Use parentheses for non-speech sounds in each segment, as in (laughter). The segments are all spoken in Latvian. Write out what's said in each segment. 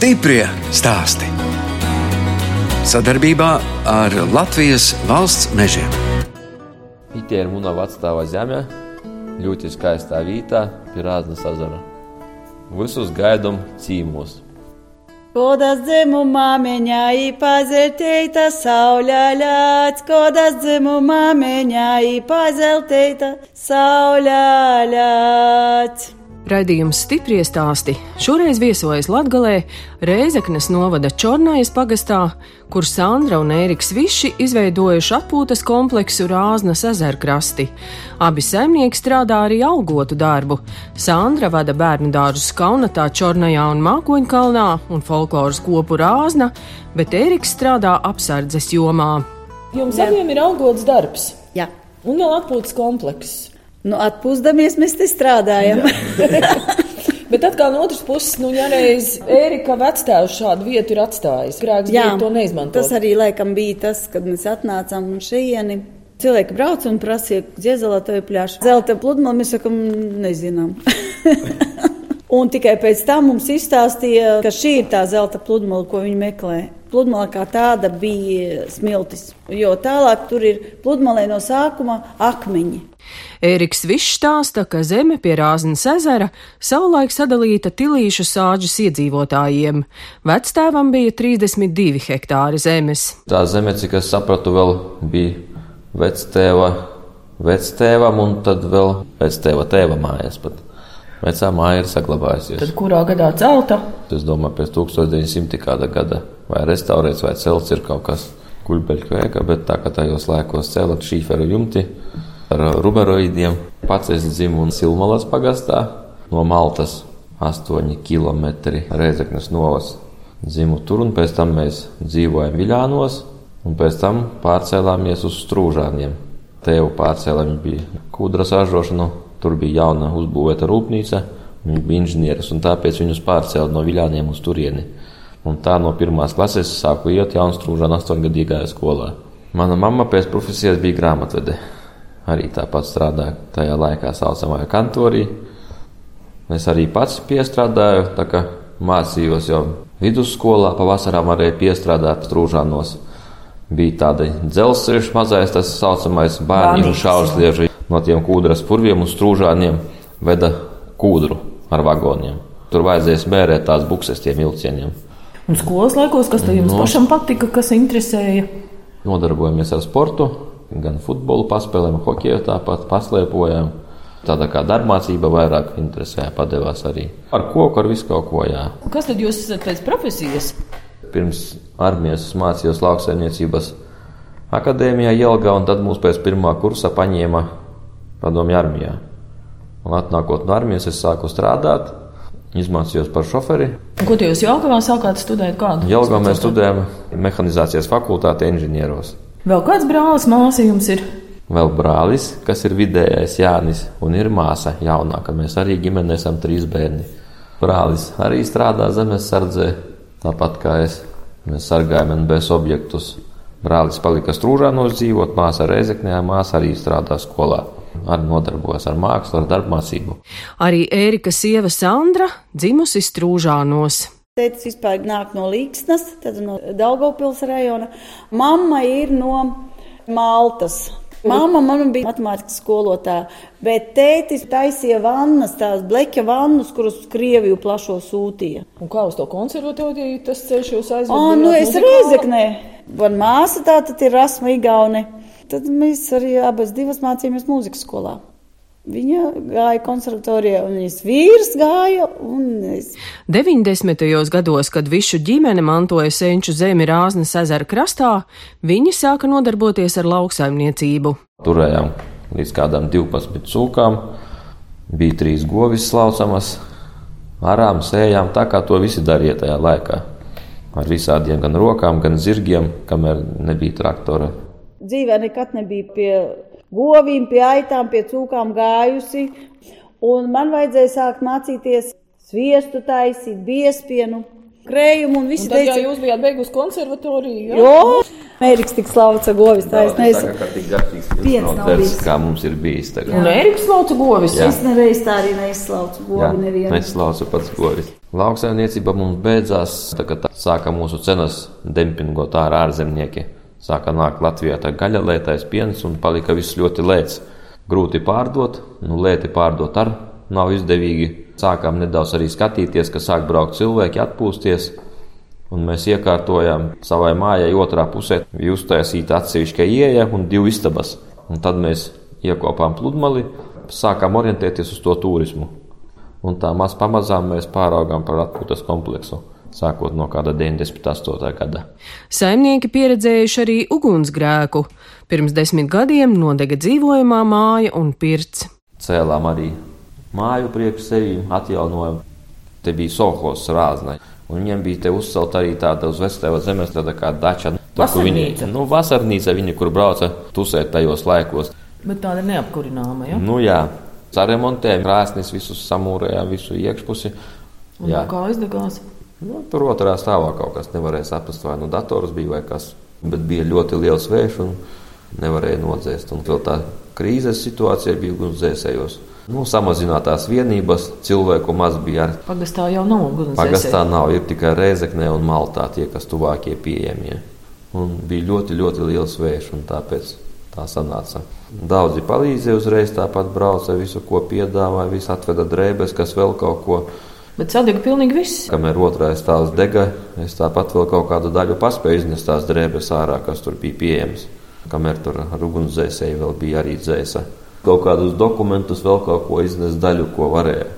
Stiprie stāsti. Sadarbībā ar Latvijas valsts mežiem. Itē ir mūna vecstāva zeme, ļoti skaistā vietā pie Rāznas ezera. Visus gaidām cīmos. Kodas dzimumā mēņā īpazelteita sauļā ļāts, kodas dzimumā mēņā īpazelteita sauļā ļāts. Raidījums stipri stāsti šoreiz viesojas Latgalē, Rēzeknes novada Čornājas pagastā, kur Sandra un Ēriks Viši izveidojuši atpūtas kompleksu Rāznas ezerkrasti. Abi saimnieki strādā arī augotu darbu. Sandra vada bērnu dārzus Kaunatā, Čornajā un Mākoņkalnā un folkloras kopu Rāzna, bet Ēriks strādā apsardzes jomā. Jums abiem ir augots darbs Jā. un vēl atpūtas komplekss. Nu, atpūstamies, mēs te strādājam. (laughs) Bet atkal no otras puses, nu, ja reiz Ērika vectēvs šādu vietu ir atstājis, grēks bija to neizmantot. tas arī laikam bija tas, kad mēs atnācām un šieni. Cilvēki brauc un prasīja, dzezelatoju pļāšu. Zelta pludmali mēs sakam, nezinām. (laughs) un tikai pēc tam mums izstāstīja, ka šī ir tā zelta pludmale, ko viņi meklē. Pludmale kā tāda bija smiltis, jo tālāk tur ir pludmalē no sākuma akmeņi. Ēriks Višs stāsta, ka zeme pie Rāznas ezera savulaik sadalīta tilīšu sāģes iedzīvotājiem. Vectēvam bija 32 hektāri zemes. Tā zeme, cik es sapratu, vēl bija vectēva, vectēvam un tad vēl vectēva tēva mājas. Pat. Vecā māja ir saglabājusies. Tad kurā gadā celta? Es domāju, pēc 1900 kāda gada vai restaurēts vai celts ir kaut kas kuļbeļu vēka, bet tā kā tajos laikos cēlat šīferu jumti ar ruberoidiem. Pats es dzimu un Silmalas pagastā no Maltas 8 km Reizeknas novas. Dzimu tur un pēc tam mēs dzīvojam Viļānos un pēc tam pārcēlāmies uz Strūžāniem. Tevu pārcēlām bija kūdras ražošanu, tur bija jauna uzbūvēta rūpnīca, viņi bija inženieris un tāpēc viņus pārcēla no Viļāniem uz turieni. Un tā no pirmās klases sāku iet Jaunstrūžāna astoņgadīgajā skolā. Mana mamma pēc profesijas bija grāmatvede arī tāpat strādāju tajā laikā saucamajā kantorī. Es arī pats piestrādāju, tā kā mācījos jau vidusskolā, pavasarā varēju piestrādāt strūžānos. Bija tāda dzelzceļš mazais, tas saucamais bērnu šauslieži. No tiem kūdras purviem uz strūžāniem veda kūdru ar vagoniem. Tur vajadzēja smērēt tās bukses tiem vilcieniem. Un skolas laikos, kas tev No. pašam patika, kas interesēja? Nodarbojamies ar sportu, gan futbolu paspēlēm, hokeju tāpat paslēpojām. Tāda kā darbmācība vairāk interesēja, padevās arī ar koku, ar visu kaut ko. Jā. Kas tad jūs esat pēc profesijas? Pirms armijas mācījos lauksaimniecības akadēmijā Jelgā, un tad mūs pēc pirmā kursa paņēma padomju armijā. Un atnākot no armijas, es sāku strādāt, izmācījos par šoferi. Ko jūs Jelgavā sākāt studēt? Kādu? Jelgā mēs studējām mehanizācijas fakultātē inženieros. Vēl kāds brālis māsa jums ir? Vēl brālis, kas ir vidējais Jānis, un ir māsa jaunāka. Mēs arī ģimenē esam trīs bērni. Brālis arī strādā zemes sardzē, tāpat kā es. Mēs sargājam NBS objektus. Brālis palika strūžānos dzīvot, māsa reizeknē, māsa arī strādā skolā. Arī nodarbojas ar mākslu, ar darbmācību. Arī Ērika sieva Sandra dzimusi Strūžānos. Tētis vispār nāk no Līksnas, tad no Daugavpils rajona. Mamma ir no Maltas. Māma man bija matemātikas skolotāja, bet tētis taisīja vannas, tās bleķa vannas, kuras uz Krieviju plašo sūtīja. Un kā uz to konservatoriju tas ceļš jūs aizved? O, nu es reizeknē. Man māsa tā tad ir Rasma Igaune. Tad mēs arī abas divas mācījāmies mūzikas skolā. Viņa gāja konservatorijā, un viņas vīrs gāja, un es 90. gados, kad visu ģimene mantoja senču zemi Rāznas ezera krastā, viņi sāka nodarboties ar lauksaimniecību. Turējām līdz kādām 12 cūkām, bija trīs govis slaucamas, arām, sējām, tā kā to visi darīja tajā laikā. Ar visādiem gan rokām, gan zirgiem, kamēr nebija traktora. dzīvē nekad nebija pie govīm, pie aitām, pie cūkām gājusi. Un man vajadzēja sākt mācīties sviestu taisīt, biespienu, krējumu un visu ja teica, jūs bijāt beigusi konservatoriju, jā? Jo, Mēriks tik slauca govis, tā es nezinu. Tā kā tik garšīgs Piens nav bijis. kā mums ir bijis tagad. Un Eriks lauca govis. Jā. Es nereiz tā arī neizslaucu Jā, govi nevienu. es laucu pats govis. Lauksaimniecība mums beidzās, tā kā tā sāka mūsu cenas dempingot ārā ārzemnieki. Sāka nākt Latvijā tā gaļa, lētais piens un palika viss ļoti lēts. Grūti pārdot, nu lēti pārdot ar nav izdevīgi. Sākām nedaudz arī skatīties, ka sāk braukt cilvēki, atpūsties. Un mēs iekārtojām savai mājai otrā pusē, uztaisīta atsevišķa ieeja un divi istabas. Un tad mēs iekopām pludmali, sākām orientēties uz to turismu. Un tā maz pamazām mēs pāraugām par atpūtas kompleksu, sākot no kāda 98. gada. Saimnieki pieredzējuši arī ugunsgrēku. Pirms desmit gadiem nodega dzīvojamā māja un pirts. Cēlām arī māju priekš sevi, atjaunojām. Te bija Sohos rāznai. Un viņiem bija te uzcelt arī tāda uz Vestēva zemes, tāda kā dača. Tur, kur viņi, nu, vasarnīca viņi, kur brauca tusēt tajos laikos. Bet tāda neapkurināma, ja? Nu jā, saremontējām krāsnis, visus samūrējām, visu iekšpusi. Un Jā. kā aizdegās? Nu, tur otrā stāvā kaut kas nevarēja saprast, vai nu dators bija vai kas. Bet bija ļoti liels vējš un nevarēja nodzēst. Un vēl tā krīzes situācija bija ugunsdzēsējos. Nu, samazinātās vienības, cilvēku maz bija arī. Pagastā jau nav uguns. Pagastā nav, ir tikai Reizekne un Maltā tie, kas tuvākie pieejamie. Un bija ļoti, ļoti liels vējš, un tāpēc tā sanāca. Daudzi palīdzēja uzreiz, tāpat brauca visu, ko piedāvāja, visu atveda drēbes, kas vēl kaut ko. Bet sadega pilnīgi viss. Kamēr otrais stāvs dega, es tāpat vēl kaut kādu daļu paspēju iznest tās drēbes ārā, kas tur bija pieejams. Kamēr tur ar ugunsdzēsēju vēl bija arī dzēsa. Kaut kādus dokumentus, vēl kaut ko iznest daļu, ko varēja.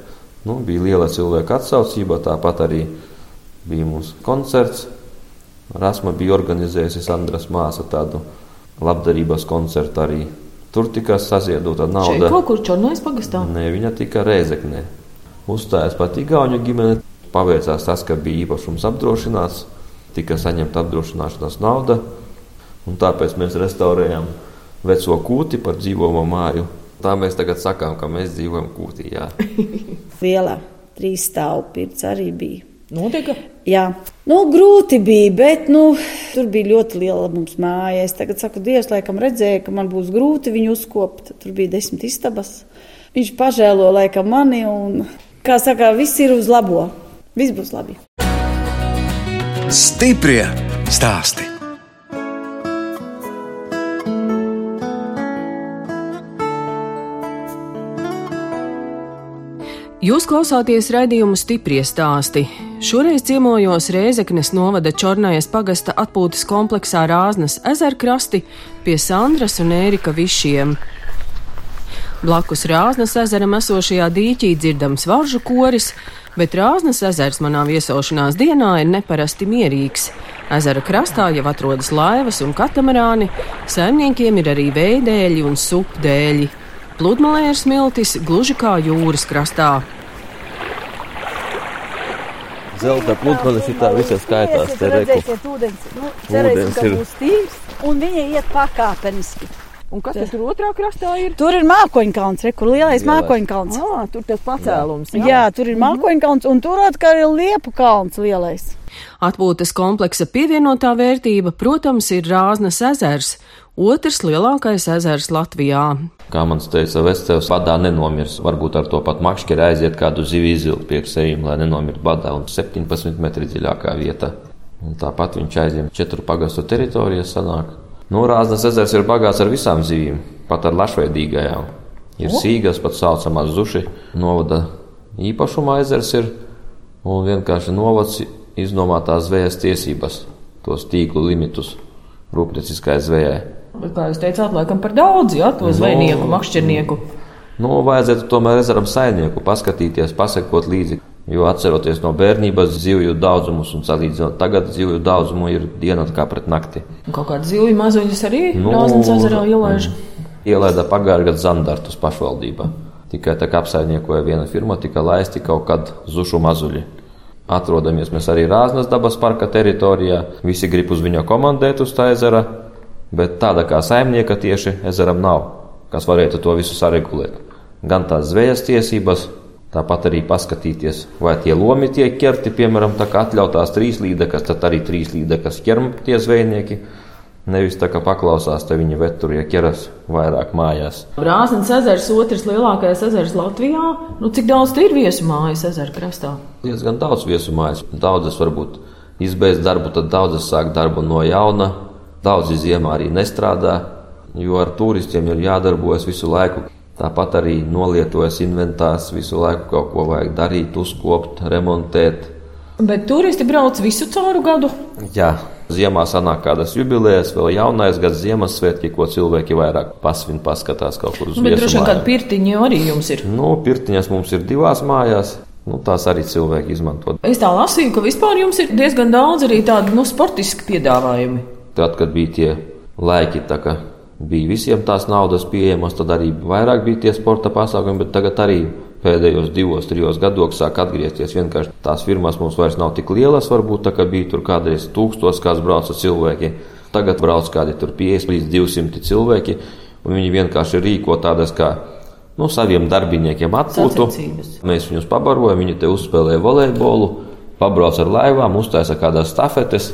Nu, bija liela cilvēka atsaucība, tāpat arī bija mums koncerts. Rasma bija organizējusi Sandras māsa tādu labdarības koncertu arī. Tur tika saziedota Šeit nauda. kaut kur čornais pagastā. Nē, viņa tika reizeknē. Uzstājās pat Igauniju ģimene. Paveicās tas, ka bija īpašums apdrošināts, tika saņemta apdrošināšanas nauda. Un tāpēc mēs restaurējam veco kūti par dzīvojamo māju. Tā mēs tagad sakām, ka mēs dzīvojam kūtī. Jā. (laughs) Liela trīs stāvu pirts arī bija. Notika? Jā, nu, grūti bija, bet nu, tur bija ļoti liela mums māja. Es tagad saku, Dievs, laikam redzēja, ka man būs grūti viņu uzkopt. Tur bija desmit istabas. Viņš pažēlo laikam mani un, kā saka, viss ir uz labo. Viss būs labi. Stiprie stāsti. Jūs klausāties raidījumu stipri stāstī. Šoreiz ciemojos Rēzeknes novada Čornājas pagasta atpūtas kompleksā Rāznas ezerkrasti pie Sandras un Ērika Višiem. Blakus Rāznas ezeram esošajā dīķī dzirdams varžu koris, bet Rāznas ezers manā viesošanās dienā ir neparasti mierīgs. Ezera krastā jau atrodas laivas un katamarāni, saimniekiem ir arī veidēļi un supdēļi. Pludmalē ir smiltis gluži kā jūras krastā. Zelta pludmale šitā visa skaitās. Te reku. ūdens, nu, Ūdens ka ir. būs tīrs, un viņa iet pakāpeniski. Un kas tad tur otrā krastā ir? Tur ir mākoņkalns, re, kur lielais Lielais. mākoņkalns. Ah, tur tas pacēlums. Jā, jā tur ir mākoņkalns, un tur atkal ir liepu kalns lielais. Atpūtas kompleksa pievienotā vērtība, protams, ir Rāznas ezers, otrs lielākais ezers Latvijā. Kā man teica, Vestēvs badā nenomirs. Varbūt ar to pat makšķeri aiziet kādu zivju izvilkt priekš sevīm, lai nenomirtu badā. Un 17 metri dziļākā vieta. Un tāpat viņš aizņem četru pagastu teritorijas sanāk. Nu, Rāznas ezers ir bagāts ar visām zivīm, pat ar lašveidīgajām. Ir sīgas, pat saucamās zuši, novada īpašumā ezers ir, un vienkārši novads iznomā tās zvejas tiesības, tos tīklu limitus rūpnieciskai zvejai. Bet, kā jūs teicāt, laikam par daudz, jā, to zvejnieku, makšķernieku. Nu, vajadzētu tomēr ezeram saimnieku paskatīties, pasekot līdzi. Jo atceroties no bērnības zivju daudzumus un salīdzinot, tagad zivju daudzumu ir diena kā pret nakti. Un kaut kāda zivju mazuļus arī Nu, Rāznas ezerā ielaiž. Ielaida pagājušā gada zandartus pašvaldībā. Tikai tā kā apsaimniekoja viena firma, tika laisti kaut kad zušu mazuļi. Atrodamies mēs arī Rāznas dabas parka teritorijā. Visi grib uz viņu komandēt uz tā ezera, bet tāda kā saimnieka tieši ezeram nav, kas varētu to visu saregulēt. Gan tās zvejas tiesības, tāpat arī paskatīties, vai tie lomi tiek ķerti, piemēram, tā kā atļautās trīs līdekas, tad arī trīs līdekas ķer tie zvejnieki. Nevis tā kā paklausās, te viņa veturie ķeras vairāk mājās. Brāzens ezers, otrs lielākais ezers Latvijā. Nu, cik daudz ir viesu mājas ezera krastā? Diezgan daudz viesu mājas. Daudzas varbūt izbeidz darbu, tad daudzas sāk darbu no jauna. Daudzi ziemā arī nestrādā, jo ar turistiem ir jādarbojas visu laiku. Tāpat arī nolietojas inventārs, visu laiku kaut ko vajag darīt, uzkopt, remontēt. Bet turisti brauc visu cauru gadu? Jā, ziemā sanāk kādas jubilejas, vēl jaunais gads, Ziemassvētki, ko cilvēki vairāk pasvin, paskatās kaut kur uz vietas. Bet droši vien kāda pirtiņa arī jums ir? Nu, pirtiņas mums ir divās mājās. Nu, tās arī cilvēki izmanto. Es tā lasīju, ka vispār jums ir diezgan daudz arī tādu nu, sportisku piedāvājumu. Tad, kad bija tie laiki, tā, ka bija visiem tās naudas pieejamas, tad arī vairāk bija tie sporta pasākumi, bet tagad arī pēdējos divos, trijos gados sāk atgriezties. Vienkārši tās firmas mums vairs nav tik lielas, varbūt tā kā bija tur kādreiz tūkstos, kāds brauca cilvēki. Tagad brauc kādi 50 līdz 200 cilvēki, un viņi vienkārši rīko tādas kā nu, saviem darbiniekiem atpūtu. Mēs viņus pabarojam, viņi te uzspēlē volejbolu, pabrauc ar laivām, uztaisa kādas stafetes,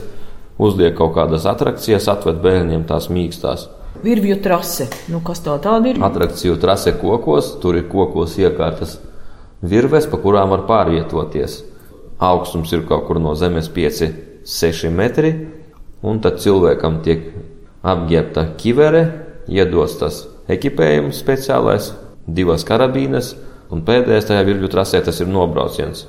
uzliek kaut kādas atrakcijas, atved bērniem tās mīkstās. Virvju trase. Nu, kas tā tāda ir? Atrakciju trase kokos, tur ir kokos iekārtas virves, pa kurām var pārvietoties. Augstums ir kaut kur no zemes 5-6 metri, un tad cilvēkam tiek apģērbta kivere, iedos tas ekipējums speciālais, divas karabīnes, un pēdējais tajā virvju trasē tas ir nobrauciens.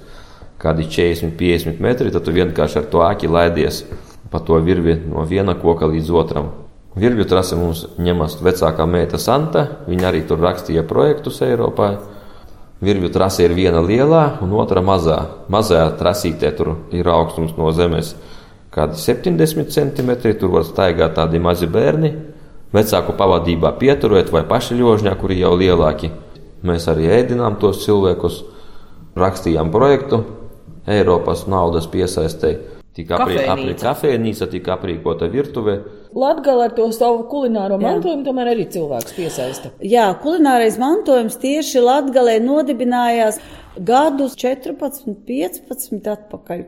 Kādi 40-50 metri, tad tu vienkārši ar to aki laidies pa to virvi no viena koka līdz otram. Virvju trase mums ņemas vecākā meita Santa. Viņa arī tur rakstīja projektus Eiropā. Virvju trase ir viena lielā un otra mazā. Mazajā trasītē tur ir augstums no zemes kādi 70 cm. Tur var staigāt tādi mazi bērni. Vecāku pavadībā pieturēt vai paši ļožņā, kuri jau lielāki. Mēs arī ēdinām tos cilvēkus, rakstījām projektu Eiropas naudas piesaistēji. Tika aprīkota kafejnīca, tika aprīkota virtuve. Latvija ar to savu kulināro Jā. mantojumu tomēr arī cilvēks piesaista. Jā, kulinārais mantojums tieši Latvijā nodibinājās gadus 14, 15 atpakaļ.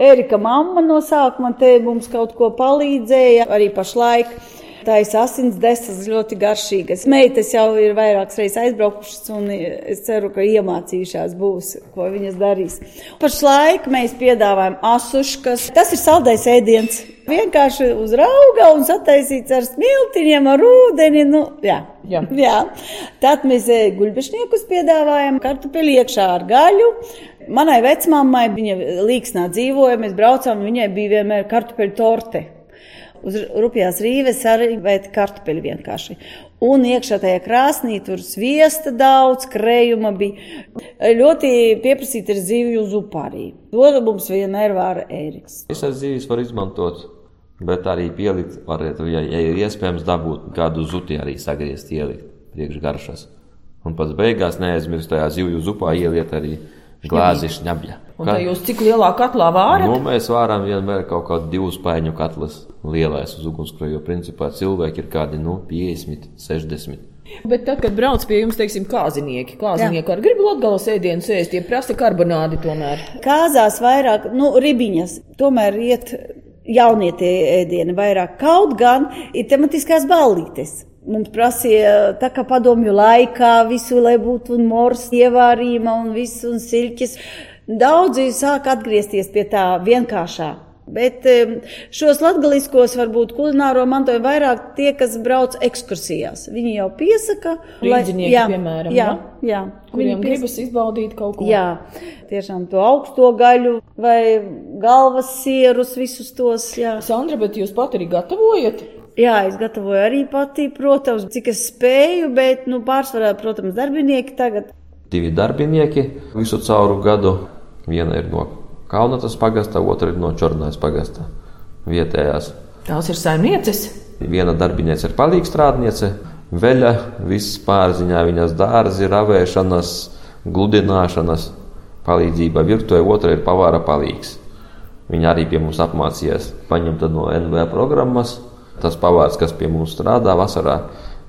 Erika mamma no sākuma te mums kaut ko palīdzēja, arī pašlaik. Tā ir asins desas ļoti garšīgas. Meitas jau ir vairākas reizes aizbraukušas, un es ceru, ka iemācījušās būs, ko viņas darīs. Pašlaik mēs piedāvājam asuškas. Tas ir saldais ēdiens. Vienkārši uz rauga un sataisīts ar smiltiņiem, ar ūdeni. Nu, jā. Jā. jā. Tad mēs eh, guļbešniekus piedāvājam, kartupeļu iekšā ar gaļu. Manai vecmāmai, viņa līksnā dzīvoja, mēs braucām, viņai bija vienmēr kartupeļu torte uz rupjās rīves arī veikt kartupeļu vienkārši. Un iekšā tajā krāsnī tur sviesta daudz, krējuma bija. Ļoti pieprasīta ir zivju zupa arī. To mums vienmēr vāra ēriks. Visas zivis var izmantot. Bet arī pielikt, varētu, ja, ja ir iespējams dabūt kādu zuti, arī sagriezt, ielikt priekšgaršas. Un pats beigās neaizmirst tajā zivju zupā ieliet arī glāzi šņabļa. Un tā jūs cik lielā katlā vārat? Nu, mēs vāram vienmēr kaut kādu divu spaiņu katlas lielais uz ugunskura, jo principā cilvēki ir kādi, nu, 50, 60. Bet tad, kad brauc pie jums, teiksim, kāzinieki, kāzinieki ar gribu latgalas ēdienus ēst, tie prasa karbonādi tomēr. Kāzās vairāk, nu, ribiņas, tomēr iet jaunie tie ēdieni vairāk. Kaut gan ir tematiskās ballītes. Mums prasīja, tā kā padomju laikā, visu, lai būtu mors, ievārījuma un viss, un silķis. Daudzi sāk atgriezties pie tā vienkāršā. Bet šos latgaliskos, varbūt kulināro mantojumu vairāk tie, kas brauc ekskursijās. Viņi jau piesaka, lai jā, piemēram, jā, jā, kuriem gribas izbaudīt kaut ko. Jā, tiešām to augsto gaļu vai galvas sierus, visus tos. Jā. Sandra, bet jūs pat arī gatavojat? Jā, es gatavoju arī pati, protams, cik es spēju, bet nu, pārsvarā, protams, darbinieki tagad. Divi darbinieki visu cauru gadu Viena ir no Kaunatas pagasta, otra ir no Čornājas pagasta vietējās. Tās ir saimnieces. Viena darbiniece ir palīgstrādniece, veļa, viss pārziņā viņas dārzi, ravēšanas, gludināšanas, palīdzība virtuvē, otra ir pavāra palīgs. Viņa arī pie mums apmācījās, paņemta no NV programmas. Tas pavārs, kas pie mums strādā vasarā,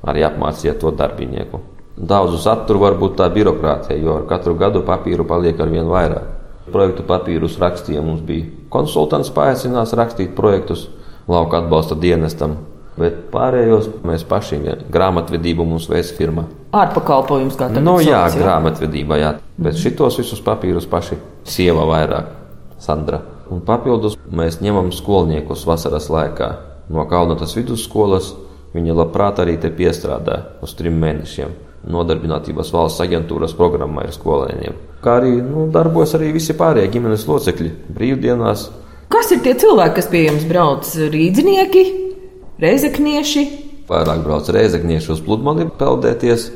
arī apmācīja to darbinieku. Daudzu saturu var būt tā birokrātija, jo ar katru gadu papīru paliek ar vien vairāk. Projektu papīrus rakstīja mums bija konsultants, paaicināts rakstīt projektus lauka atbalsta dienestam. Bet pārējos mēs paši grāmatvedību mums veids firmā. Ārpakalpojums kā tāds. Nu, jā, jā, grāmatvedībā, jā. Bet šitos visus papīrus paši sieva vairāk, Sandra. Un papildus mēs ņemam skolniekus vasaras laikā no Kalnotas vidusskolas. Viņi labprāt arī te piestrādā uz trim mēnešiem. Nodarbinātības valsts aģentūras programmā ir skolēniem. Kā arī nu, darbojas arī visi pārējie ģimenes locekļi brīvdienās. Kas ir tie cilvēki, kas pie jums brauc? Rīdzinieki, reizeknieši? Vairāk brauc reizeknieši uz pludmali peldēties.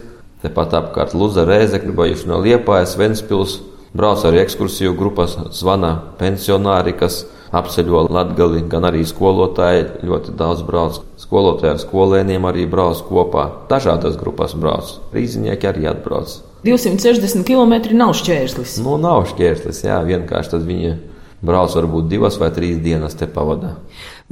Tepat apkārt Luza reizekļi, bijuši no Liepājas, Ventspils. Brauc arī ekskursiju grupas, zvana pensionāri, kas apceļo latgali, gan arī skolotāji ļoti daudz brauc. Skolotāji ar skolēniem arī brauc kopā. Dažādas grupas brauc. Rīznieki arī atbrauc. 260 km nav šķērslis. Nu, nav šķērslis, jā, vienkārši tad viņi brauc varbūt divas vai trīs dienas te pavadā.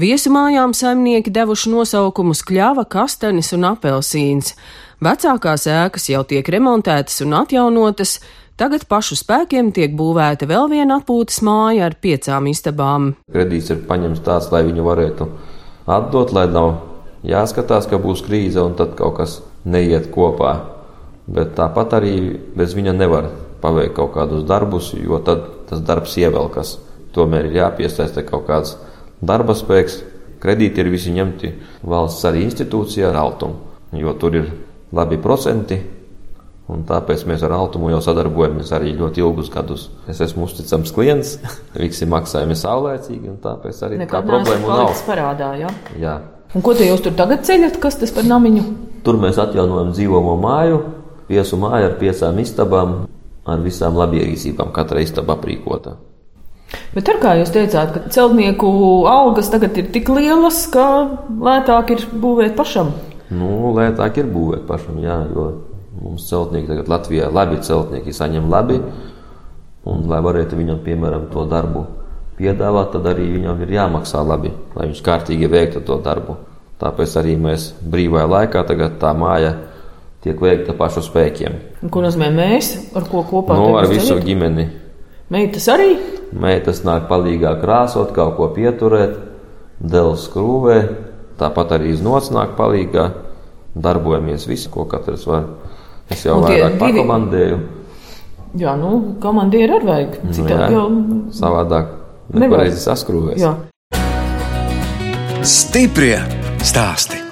Viesumājām saimnieki devuši nosaukumus Kļava, Kastanis un Apelsīns. Vecākās ēkas jau tiek remontētas un atjaunotas, Tagad pašu spēkiem tiek būvēta vēl viena atpūtas māja ar piecām istabām. Kredīts ir paņemts tāds, lai viņu varētu atdot, lai nav jāskatās, ka būs krīze un tad kaut kas neiet kopā. Bet tāpat arī bez viņa nevar paveikt kaut kādus darbus, jo tad tas darbs ievelkas. Tomēr ir jāpiesaista kaut kāds darba spēks. Kredīti ir visi ņemti valsts arī institūcijā ar altumu, jo tur ir labi procenti, Un tāpēc mēs ar Altumu jau sadarbojamies arī ļoti ilgus gadus. Es esmu uzticams klients, (laughs) visi maksājumi saulēcīgi, un tāpēc arī Nekad tā problēma nav. Parādā, ja? Jā. Un ko te jūs tur tagad ceļat? Kas tas par namiņu? Tur mēs atjaunojam dzīvomo māju, viesu māju ar piecām istabām, ar visām labierīcībām, katra istaba aprīkota. Bet ar kā jūs teicāt, ka celtnieku algas tagad ir tik lielas, ka lētāk ir būvēt pašam? Nu, lētāk ir būvēt pašam, jā, jo Mums celtnieki tagad Latvijā labi celtnieki saņem labi, un lai varētu viņam, piemēram, to darbu piedāvāt, tad arī viņam ir jāmaksā labi, lai viņš kārtīgi veiktu to darbu. Tāpēc arī mēs brīvajā laikā tagad tā māja tiek veikta pašu spēkiem. Un ko nozīmē mēs? Ar ko kopā? No, nu, ar visu ceļot? ģimeni. Meitas arī? Meitas nāk palīgā krāsot, kaut ko pieturēt, dēls skrūvē, tāpat arī iznots nāk palīgā. Darbojamies visi, ko katrs var. Es jau vairāk divi... pakomandēju. Jā, nu, komandieri arī vajag. Citādi nu, jau. Savādāk nepareizi saskrūvēs. Stiprie stāsti.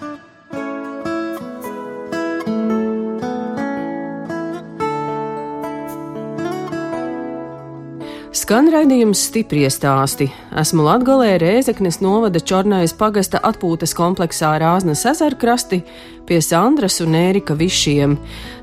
Skan raidījums stipri stāsti. Esmu Latgalē Rēzeknes novada Čornais pagasta atpūtas kompleksā Rāznas ezerkrasti pie Sandras un Ērika Višiem.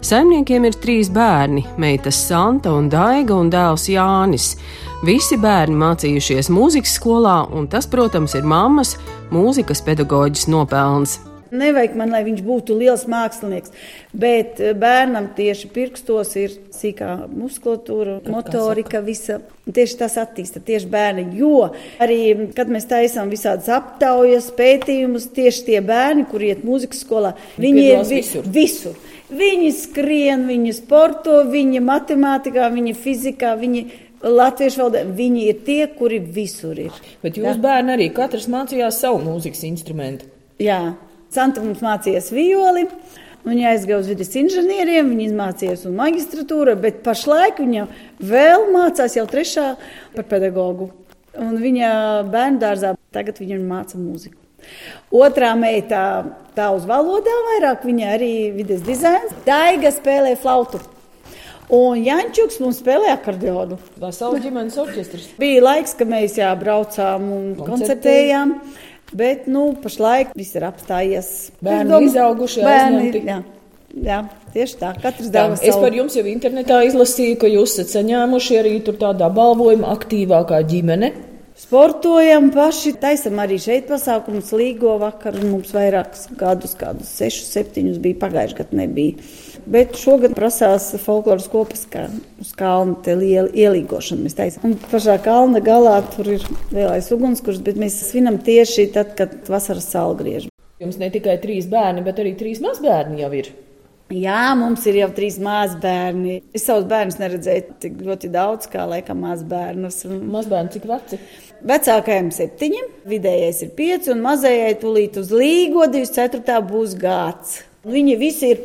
Saimniekiem ir trīs bērni - meitas Santa un Daiga un dēls Jānis. Visi bērni mācījušies mūzikas skolā, un tas, protams, ir mammas mūzikas pedagoģis nopelns. Nevajag man, lai viņš būtu liels mākslinieks, bet eh, bērnam tieši pirkstos ir sīkā muskulatūra, motorika, visa. Tieši tas attīsta tieši bērni. Jo arī, kad mēs taisām visādas aptaujas, pētījumus, tieši tie bērni, kur iet mūzikas skolā, viņi ir vi visur. visur. Viņi skrien, viņi sporto, viņi matemātikā, viņi fizikā, viņi Latviešu valodā viņi ir tie, kuri visur ir. Bet jūs bērni arī katrs mācījās savu mūzikas instrumentu. Jā, Santa mums mācījās violi. Viņa aizgāja uz vidus inženieriem, viņa izmācījās un magistratūra, bet pašlaik viņa vēl mācās jau trešā par pedagogu. Un viņa bērnu dārzā tagad viņa māca mūziku. Otrā meitā tā uz valodām vairāk, viņa arī vidas dizains. Daiga spēlē flautu. Un Jančuks mums spēlēja akordeonu. Vesela ģimenes orķestris. Bija laiks, kad mēs jā, braucām un koncertējām. koncertējām. Bet nu, pašlaik viss ir apstājies. Bērni ir izauguši, bērni. Jā. Jā, tieši tā. Katrs deva savu. Es par jums jau internetā izlasīju, ka jūs esat saņēmuši arī tādā balvojuma aktīvākā ģimene. Sportojam paši, taisam arī šeit pasākumus līgo vakar. Mums vairākus gadus, kādus sešus, septiņus bija pagājuši gadu nebija. Bet šogad prasās folkloras kopas, kā uz kalna liela ielīgošana mēs taisām. Un pašā kalna galā tur ir lielais ugunskurs, bet mēs svinam tieši tad, kad vasaras saule griež. Jums ne tikai trīs bērni, bet arī trīs mazbērni jau ir. Jā, mums ir jau trīs mazbērni. Es savus bērnus neredzēju tik ļoti daudz, kā laikam mazbērnus. Mazbērni cik veci? Vecākajam septiņi, vidējais ir pieci, un mazajai tūlīt uz līgo 24. būs gads. Viņi visi ir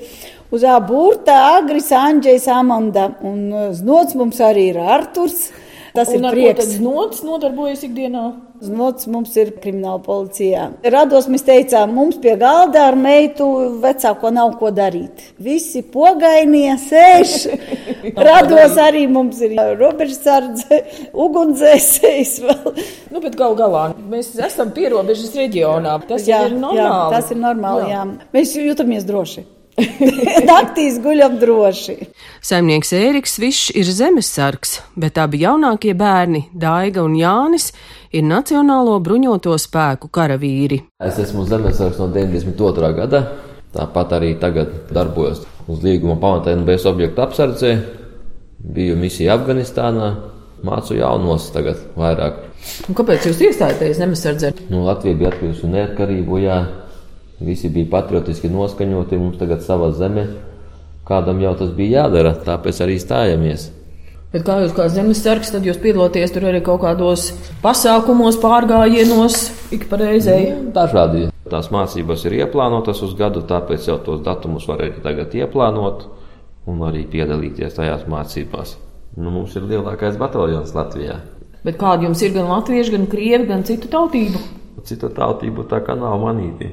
uz aburta, Agris, Andrzejs, Amanda, un znots mums arī ir Arturs. Tas un ir prieks. Znots nodarbojas ikdienā. Znots mums ir krimināla policijā. Rados mēs teicām, mums pie galda ar meitu vecāko nav ko darīt. Visi pogainie sēž. (laughs) Rados arī mums ir robežsardze, ugunsdzēsējs vēl. Nu, bet gal galā mēs esam pierobežas reģionā. Tas jā, ir normāli. Jā, tas ir normāli, jā. jā. Mēs jūtamies droši. (laughs) Naktīs guļam droši. Saimnieks Ēriks Višs ir zemesargs, bet abi jaunākie bērni, Daiga un Jānis, ir Nacionālo bruņoto spēku karavīri. Es esmu zemesargs no 92. gada, tāpat arī tagad darbojos uz līguma pamata NBS objektu apsardzē. Biju misija Afganistānā, mācu jaunos tagad vairāk. Un kāpēc jūs iestājāties zemesardzē? Nu, Latvija bija atguvusi neatkarību, jā. Visi bija patriotiski noskaņoti, mums tagad sava zeme. Kādam jau tas bija jādara, tāpēc arī stājamies. Bet kā jūs kā zemesargs, tad jūs piedalāties tur arī kaut kādos pasākumos, pārgājienos, ik pa reizei? Nu, dažādi. Tās mācības ir ieplānotas uz gadu, tāpēc jau tos datumus var arī tagad ieplānot un arī piedalīties tajās mācībās. Nu, mums ir lielākais bataljons Latvijā. Bet kādi jums ir gan latvieši, gan krievi, gan citu tautību? Citu tautību tā kā nav manīti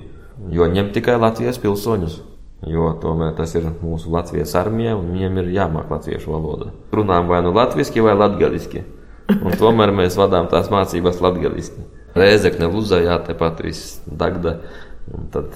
jo ņem tikai Latvijas pilsoņus. Jo tomēr tas ir mūsu Latvijas armija, un viņiem ir jāmāk latviešu valoda. Runājam vai nu latviešu, vai latviešu. Un tomēr mēs vadām tās mācības latviešu. Rēzekne, Luzajā, tepat viss Dagda. Un, tad...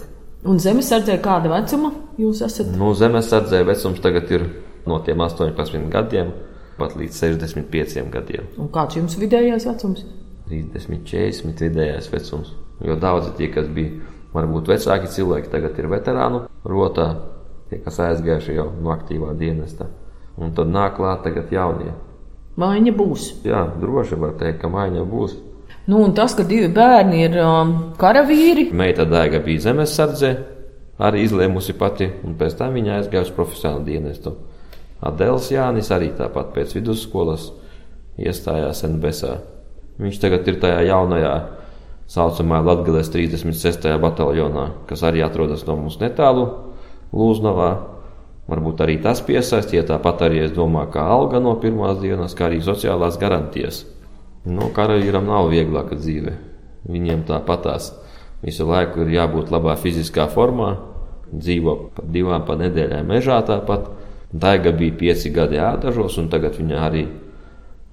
un zemesardzē kāda vecuma jūs esat? Nu, zemesardzē vecums tagad ir no tiem 18 gadiem pat līdz 65 gadiem. Un kāds jums vidējais vecums? 30, 40 vidējais vecums. Jo daudzi tie, kas bija Varbūt vecāki cilvēki tagad ir veterānu rotā, tie, kas aizgājuši jau no aktīvā dienesta. Un tad nāk klāt tagad jaunie. Maiņa būs. Jā, droši var teikt, ka maiņa būs. Nu, un tas, ka divi bērni ir um, karavīri. Meita dēga bija zemesardze, arī izlēmusi pati, un pēc tam viņa aizgāja uz profesionālu dienestu. Adēls Jānis arī tāpat pēc vidusskolas iestājās NBSā. Viņš tagad ir tajā jaunajā saucamā Latvijas 36. bataljonā, kas arī atrodas no mums netālu Lūznavā. Varbūt arī tas piesaistīja, tāpat arī es domāju, ka alga no pirmās dienas, kā arī sociālās garantijas. No karavīram nav vieglāka dzīve. Viņiem tāpatās visu laiku ir jābūt labā fiziskā formā, dzīvo pa divām pa nedēļām mežā tāpat. Daiga bija pieci gadi ādažos, un tagad viņa arī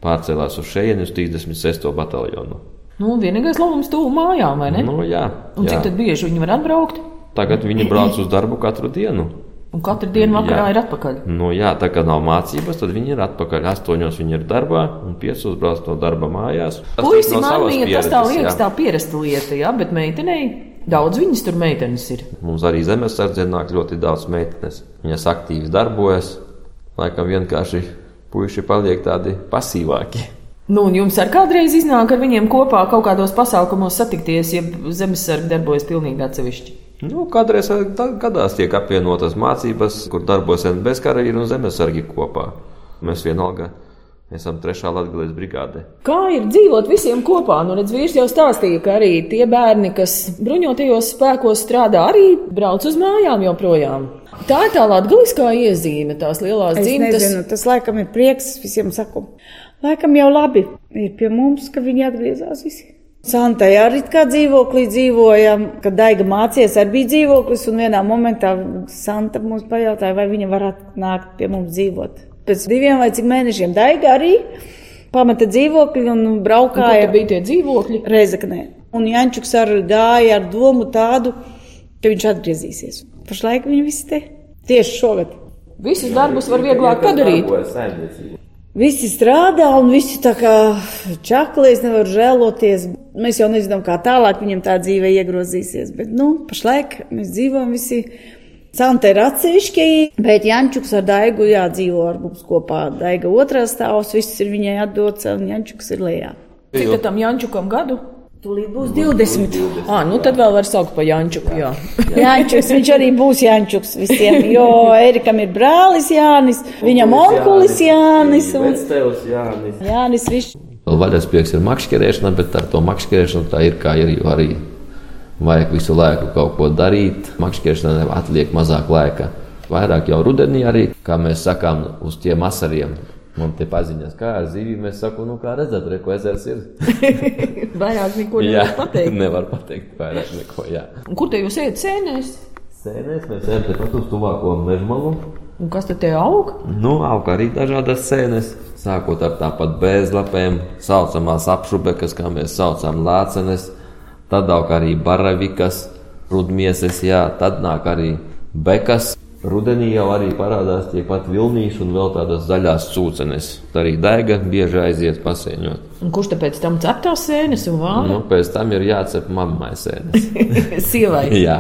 pārcēlās uz šejienu uz 36. bataljonu. Nu, vienīgais labums tuvu mājām, vai ne? Nu, jā, Un jā. cik bieži viņi var atbraukt? Tagad viņi brauc uz darbu katru dienu. Un katru dienu vakarā jā. ir atpakaļ. Nu, jā, tā kā nav mācības, tad viņi ir atpakaļ. Astoņos viņi ir darbā un piecos brauc no darba mājās. Puisi no manīja, tas tā liekas jā. tā pierasta lieta, jā, bet meitenei daudz viņas tur meitenes ir. Mums arī zemesardzē nāk ļoti daudz meitenes. Viņas aktīvi darbojas, laikam vienkārši puiši paliek tādi pasīvāki. Nu, un jums ar kādreiz iznāk ar viņiem kopā kaut kādos pasākumos satikties, ja zemesargi darbojas pilnīgi atsevišķi? Nu, kādreiz gadās tiek apvienotas mācības, kur darbojas NBS karavīri un zemesargi kopā. Mēs vienalga esam trešā Latvijas brigāde. Kā ir dzīvot visiem kopā? Nu, redz, vīrs jau stāstīja, ka arī tie bērni, kas bruņotajos spēkos strādā, arī brauc uz mājām joprojām. Tā ir tā latgaliskā iezīme, tās lielās dzimtas. Nezinu, tas laikam ir prieks visiem saku. Laikam jau labi ir pie mums, ka viņi atgriezās visi. Santai arī kā dzīvoklī dzīvojam, kad Daiga mācījās, arī bija dzīvoklis, un vienā momentā Santa mums pajautāja, vai viņa varētu nākt pie mums dzīvot. Pēc diviem vai cik mēnešiem Daiga arī pameta dzīvokli un braukāja. Un bija tie dzīvokļi? Reizeknē. Un Jančuks arī gāja ar domu tādu, ka viņš atgriezīsies. Pašlaik viņi visi te tieši šogad. Visus darbus var vieglāk padarīt. Visi strādā, un visi tā kā čaklīs, nevar žēloties. Mēs jau nezinām, kā tālāk viņam tā dzīve iegrozīsies. Bet, nu, pašlaik mēs dzīvojam visi. Santa ir atsevišķi, bet Jančuks ar Daigu jādzīvo ar mums kopā. Daiga otrā stāvs, viss ir viņai atdots, un Jančuks ir lejā. Cik tam Jančukam gadu? Tūlīt būs 20. Ah, nu tad vēl var saukt par Jančuku. Jā. Jančuks, viņš arī būs Jančuks visiem, jo Erikam ir brālis Jānis, viņam onkulis Jānis un Jānis. Jānis viņš. Vēl vaļasprieks ir makšķerēšana, bet ar to makšķerēšanu tā ir kā ir, jo arī vajag visu laiku kaut ko darīt. Makšķerēšanai atliek mazāk laika. Vairāk jau rudenī arī, kā mēs sakām, uz tiem asariem. Man te paziņas, kā ar zivīm mēs sakām, nu kā redzat, re, ko ezers ir. (laughs) Vairāk neko nevar pateikt. nevar pateikt vairāk neko, jā. Un kur te jūs ejat sēnēs? Sēnēs mēs ejam tepat uz tuvāko mežmalu. Un kas tad te aug? Nu, aug arī dažādas sēnes. Sākot ar tāpat bezlapēm, saucamās apšubekas, kā mēs saucam, lācenes, tad aug arī baravikas, rudmieses, jā, tad nāk arī bekas. Rudenī jau arī parādās tie pat vilnīši un vēl tādas zaļās cūcenes. Arī daiga bieži aiziet pasēņot. Un kurš tad pēc tam cep tās sēnes un vāna? Nu, pēc tam ir jācep mammai sēnes. (laughs) Sievai. jā.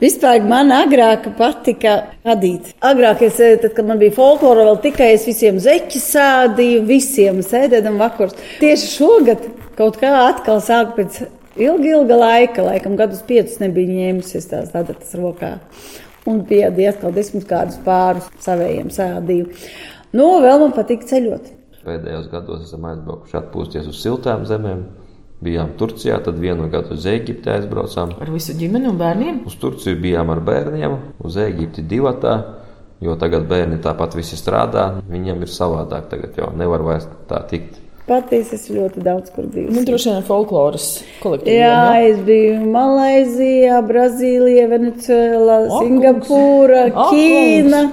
Vispār man agrāk patika radīt. Agrāk, es, eh, tad, kad man bija folklora, vēl tikai es visiem zeķi sādīju, visiem sēdēdam vakars. Tieši šogad kaut kā atkal sāk pēc ilga, ilga laika, laikam gadus piecus nebija ņēmusies tās tādas rokā. Un bija atkal desmit kādus pārus savējiem sādīju. Nu, vēl man patīk ceļot. Pēdējos gados esam aizbraukuši atpūsties uz siltām zemēm. Bijām Turcijā, tad vienu gadu uz Eģipti aizbraucām. Ar visu ģimeni un bērniem? Uz Turciju bijām ar bērniem, uz Eģipti divatā, jo tagad bērni tāpat visi strādā. Viņiem ir savādāk, tagad jau nevar vairs tā tikt. Patiesi es ļoti daudz kur biju. Nu, droši vien folkloras kolektīviem. Jā, es biju Malaizijā, Brazīlijā, Venecijā, Singapūrā, Ķīna,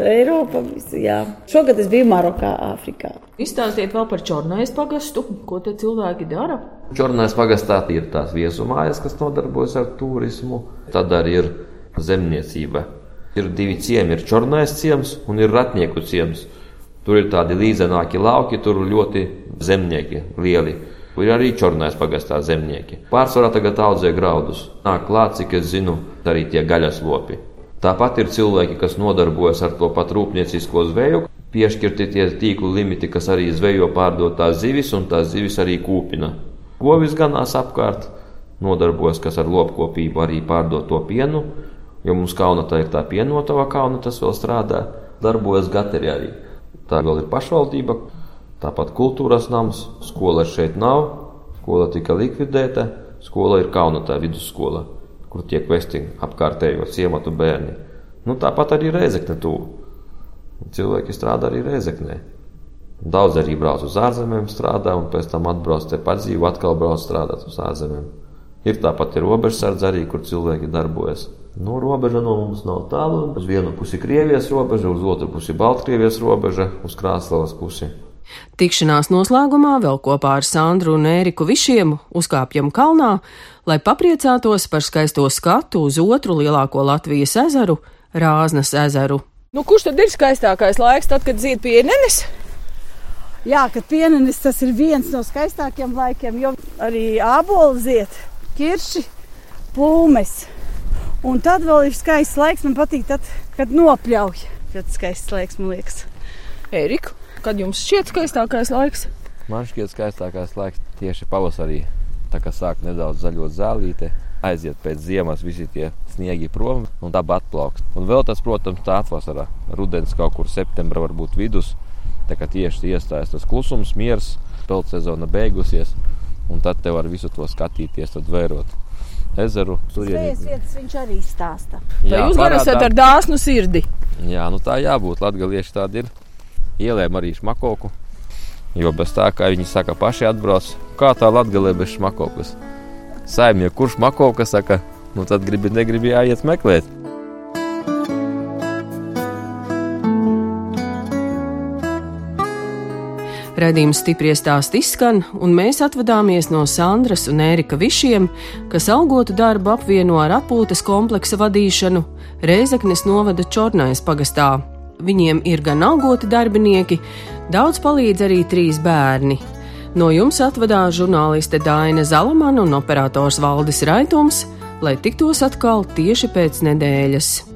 Eiropā. Visi, jā. Šogad es biju Marokā, Āfrikā. Izstāstiet vēl par Čornais pagastu, ko te cilvēki dara. Čornais pagastā ir tās viesumājas, kas nodarbojas ar turismu. Tad arī ir zemniecība. Ir divi ciemi, ir Čornais ciems un ir Ratnieku ciems. Tur ir tādi līdzenāki lauki, tur ļoti zemnieki lieli. Ir arī čornais pagastā zemnieki. Pārsvarā tagad audzē graudus. Nāk klāt, cik es zinu, arī tie gaļas lopi. Tāpat ir cilvēki, kas nodarbojas ar to pat rūpniecisko zveju. Piešķirti tie tīklu limiti, kas arī zvejo pārdot tās zivis, un tās zivis arī kūpina. Govis ganās apkārt, nodarbojas, kas ar lopkopību arī pārdot to pienu, jo mums kaunatā ir tā pienotava kauna, tas vēl strādā, darbojas gateri arī. Tā vēl ir pašvaldība, tāpat kultūras nams, skola šeit nav, skola tika likvidēta, skola ir kaunatā vidusskola, kur tiek vesti apkārtējo ciematu bērni. Nu, tāpat arī Rēzekne tuvu. Cilvēki strādā arī Rēzeknē. Daudz arī brauc uz ārzemēm, strādā un pēc tam atbrauc te pat dzīvo, atkal brauc strādāt uz ārzemēm. Ir tāpat ir robežsardze arī, kur cilvēki darbojas. Nu, robeža no mums nav tālu. Uz vienu pusi Krievijas robeža, uz otru pusi Baltkrievijas robeža, uz Krāslavas pusi. Tikšanās noslēgumā vēl kopā ar Sandru un Ēriku Višiem uzkāpjam kalnā, lai papriecātos par skaisto skatu uz otru lielāko Latvijas ezeru - Rāznas ezeru. Nu, kurš tad ir skaistākais laiks, tad, kad zied pienenes? Jā, kad pienenis tas ir viens no skaistākajiem laikiem, jo arī ābolu ziet, kirši, plūmes. Un tad vēl ir skaists laiks, man patīk, tad, kad nopļauj. Ļoti skaists laiks, man liekas. Erika, kad jums šķiet skaistākais laiks? Man šķiet, skaistākais laiks tieši pavasarī. Tā kā sāk nedaudz zaļot zālīte, aiziet pēc ziemas visi tie sniegi prom un daba atplauks. Un vēl tas, protams, tā atvasarā, rudens kaut kur septembra varbūt vidus. Tā kā tieši iestājas tas klusums, miers, pelnu sezona beigusies, un tad te var visu to skatīties, tad vērot ezeru. Zvejas vietas viņš arī stāsta. Tā jūs gan esat ar dāsnu sirdi. Jā, nu tā jābūt. Latvieši tādi ir. Ielēm arī šmakoku. Jo bez tā, kā viņi saka, paši atbrauc, kā tā latgalē bez šmakokas. Saimnieks, kurš makoka saka, nu tad gribi, negribi jāiet meklēt. Redījums stipri stāst izskan, un mēs atvadāmies no Sandras un Ērika Višiem, kas algotu darbu apvieno ar atpūtas kompleksa vadīšanu Reizeknes novada Čornais pagastā. Viņiem ir gan algoti darbinieki, daudz palīdz arī trīs bērni. No jums atvadās žurnāliste Dāna Zalamana un operators Valdis Raitums, lai tiktos atkal tieši pēc nedēļas.